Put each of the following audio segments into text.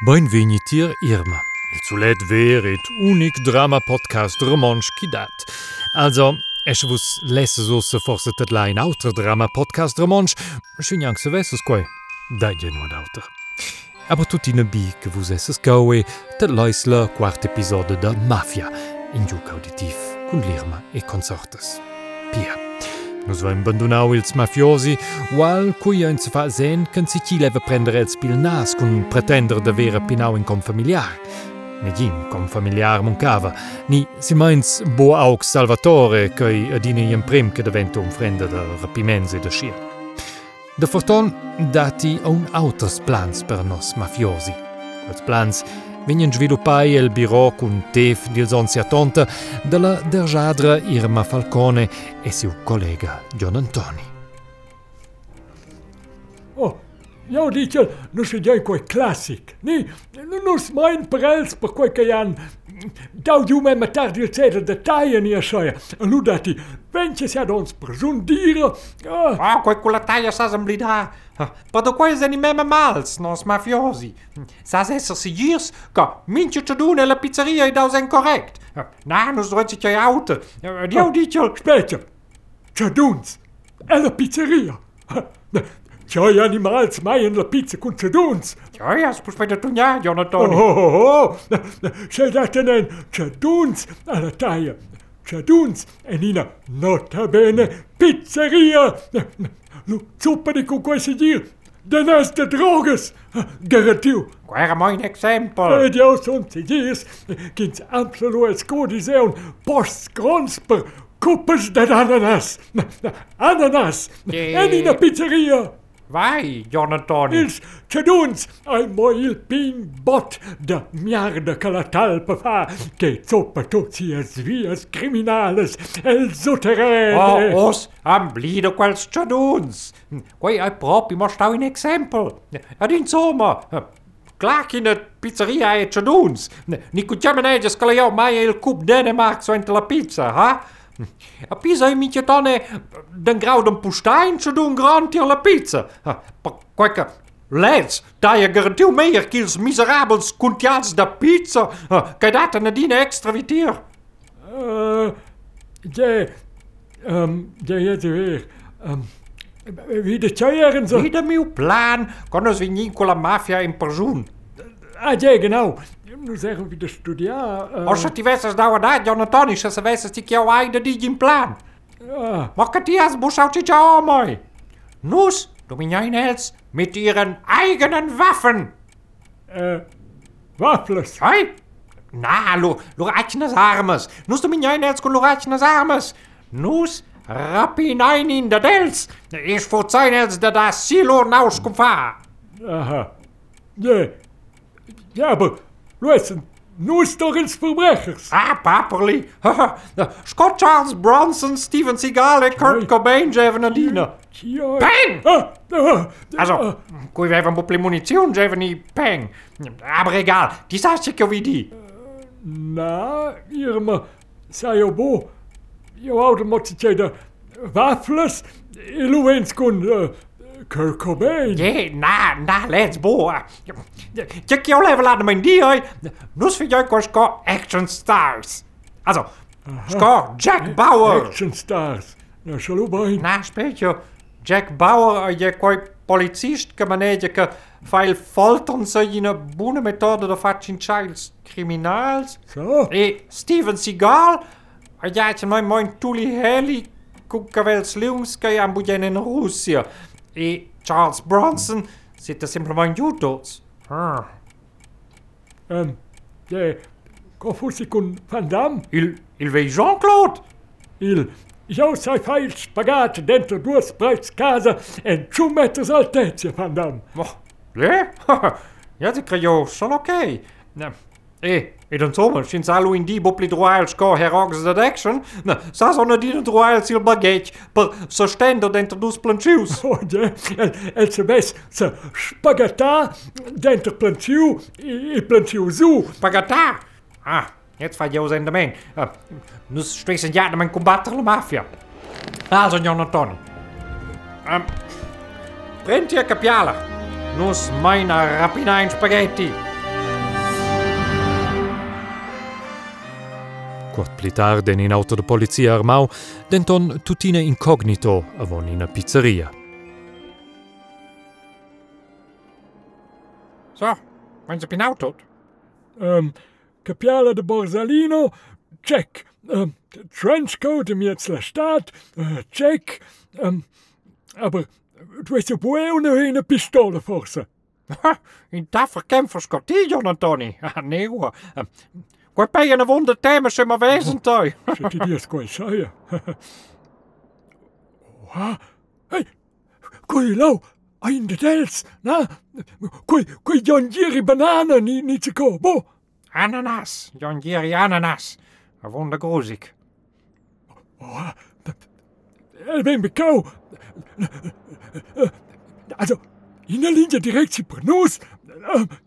Boin venitier Irma. Il zulet wäret unik DramaPodcast Romansch kidat. Also Ech wos lesse so se forset et Leiin Auto DramaPodcast Romansch, Schwin jang se wesses koi. Dat je no Auto. Aber tutine Bike wos esses Goe, dat Leisler quart Episode der Mafia, in Jouk auditiv, kun Lirma e Konsortes. No so en bandonau ils mafiosi, Wal cui ein se fa sen can si chi leve prendere el spil nas cun pretender de vera pinau in com familiar. Negin com familiar mancava, ni si meins bo aug Salvatore cui adine iem prim che deventa un frende de rapimense de scia. De forton dati a un autos plans per nos mafiosi. Quels plans Vegnan sviluppai il biro cun tef di zonzia tonta della dergiadra Irma Falcone e suo collega Gian Antoni. Oh, io dico, non si dice quel classic, ni? non si mai imprels per quel che hanno Daudjume met tādiem detaļiem iešāja, ludāti, viņš sēdons prezundīra. Ah, ah ko quella taglia sazam blidā? Ah, Pado ko es animem mals, nos mafiosi. Sas es si girs, ka minču čudune la pizzeria i dausen korrekt. Ah, na, nu solci tjoj aute. Dio dičel. Speċa. Čaduns. Ela pizzeria. Pizzeria. C'hai animals mai in la pizza con ceduns. ja, ja, spus bei der Tunja, Oh, Jonathan. oh, oh. C'è da tenen ceduns alla taglia. Ceduns e nina nota bene pizzeria. Lu zuppa di con quei sigir. De neste droges. Garantiu. Quei era mein exempel. Ed jau sunt sigirs. Kins absolues codiseun post gronsper. Kuppes de ananas. Ananas. Jee. E nina pizzeria. Vai, Jonathan. Ils ceduns ai mo il pin bot de miarda che la talpa fa che zoppa tutti as vias criminales el sotterrene. Oh, os am blieder quels ciaduns. Quei ai propi mo stau in exempel. Ad insomma, clac in het pizzeria e ciaduns. Ni cu ciameneges che la jau mai il cup so ente la pizza, ha? A pisa i micio tone den grau den pustein ciadun granti la pizza. Per quei che Leds, da je garantiu meier kils miserabels kuntials da pizza, che data nadine extra vitier. Uh, je, um, je je weer. Um, wie de tjeieren zo. Wie de plan, konos vi nin con la mafia in persoon. Ah, genau. Nu zeggen wie de studia. Uh, Als je ti vesses da da, Jonathan, se se vesses ti chiau ai de digin plan. ah, Ma che ti has busau ci ciao moi. Nus, dominjain els, mit ihren eigenen Waffen. uh, wafles. Hei? Na, lo, loratjenes armes. Nus dominjain els con loratjenes armes. Nus, rapinein in de dels. Is voor zijn els de da silo naus fa. Aha. Je. Ja, aber. Luister, nu is toch eens verbrechers. Ah, paperly. Scott Charles Bronson, Steven Seagal en Kurt. Cobain geven nadine. Tja. Peng! Ah, ah, Also, ah, kui we even een beetje munition geven niet peng. Aber egal, die staat zeker wie die. Na, Irma, sei jo bo. Jo oude mottetje de wafles. Ilu eens kon uh, Kurt Cobain. Je, na, na, let's. Check jou even laten mijn die, hoi. Nus jij kost ko action stars. Also, sko Jack Bauer. Action stars. Na, shalo bain. Na, je. Jack Bauer, je koi policist ke feil foltern se in een boene methode de facin childs criminals. So. E Steven Seagal, a jaatje mijn mijn tuli heli, kukavels liungske aan boeien in Russia. e Charles Bronson siete semplicemente aiutos. Ah. Hm. Ähm, eh, confusi con Van Damme? Il, il vei Jean-Claude? Il eu să-i fai spagat dentro due sprites casa en ciu metri altezze, Van Damme. Oh, eh? Iată că eu sunt ok. Eh, e den sommer sin Halloween bopli droal sco herrogs dat action? Na sa on di un droal sil baguette per sostender denter dus plantius. El se bes se spagata denter plantiu e plantiu zu. Pagata! Ah, jetzt fa jous en domain. Uh, nus stres en jaarde men combatter la mafia. Ah, also, John Antoni. Um, ehm, Prenti a capiala. Nus maina rapina in spaghetti. Quart pli tard den in auto de polizia armau, denton tutina incognito avon in a pizzeria. So, wenn sie bin Auto. Ähm, Capiale de Borsalino, check. Ähm, Trenchcoat im jetzt la Stadt, äh, check. Ähm, aber du hast ja wohl noch eine Pistole forse. In kämpfer Scottie, John Antoni. Ah, nee hoor. Uh, Quai pei een wonder thema se ma wezen toi. Ti dies quai saia. Oha. Hey, quai lau, ein de dels, na? Quai, quai John Giri banana ni, ni te ko, bo. Ananas, John Jerry ananas. Een wonder. Oha. El ben bekau. Also, in der Linie direkt si pernus.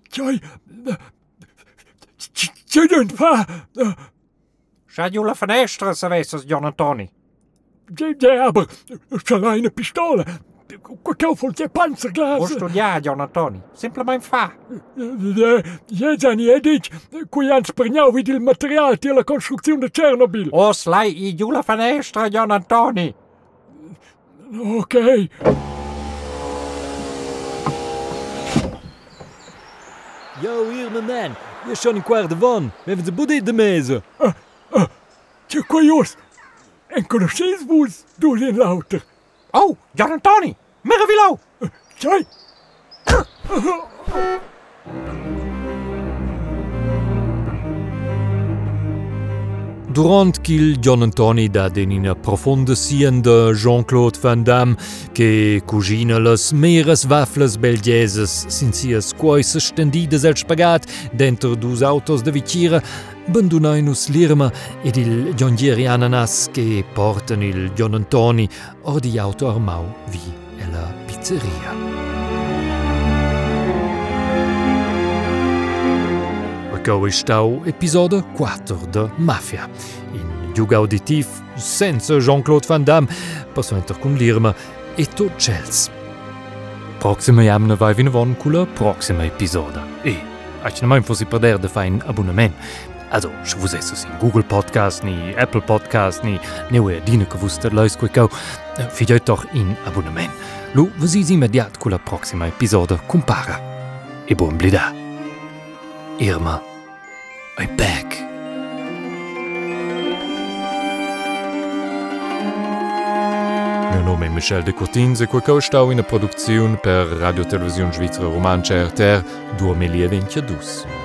Tjoi. C'è niente fa! Scegli la finestra se avessi, John Antoni. Diabo, ce l'hai una pistola! Qualche vuol dire panzerglas! Vuoi studiare, John Antoni? Semplicemente fa! Eh, eh, Jezan, jedic, eh, qui han spregnato il materiale per la costruzione di Chernobyl! Oh, slai, giù la finestra, John Antoni! Ok. Yo, Irma Man, Je schon in kwart van. We hebben de boede de meze. Tje. En conosceis vos dus in lauter. Oh, John Antoni. Durant qu'il John Antoni dat in una profonda sien de Jean-Claude Van Damme, che cugina las meras waffles belgieses sin sias quois stendides el spagat dentro dus autos de vicira, bandunainus l'irma ed il Gionghieri ananas che portan il John Antoni or di auto armau vi la pizzeria. Gou Stau Episode 4 de Mafia. In Jug auditiv senza Jean-Claude Van Damme passo enter cum Lirme e to Chels. Proxima jamna vai vin von cula proxima episoda. E Ach mai fossi perder de fein abonnement. Also se vos esses in Google Podcast ni Apple Podcast ni neue Dine gewusster leus quicau, fideut doch in abonnement. Lu, vos is immediat cula proxima episoda compara. E buon blida. Irma right back. Meu nome é Michel de Cortins e quaquau estau ina produziun per Radio Televisiun Svizra Romancha RTR 2022.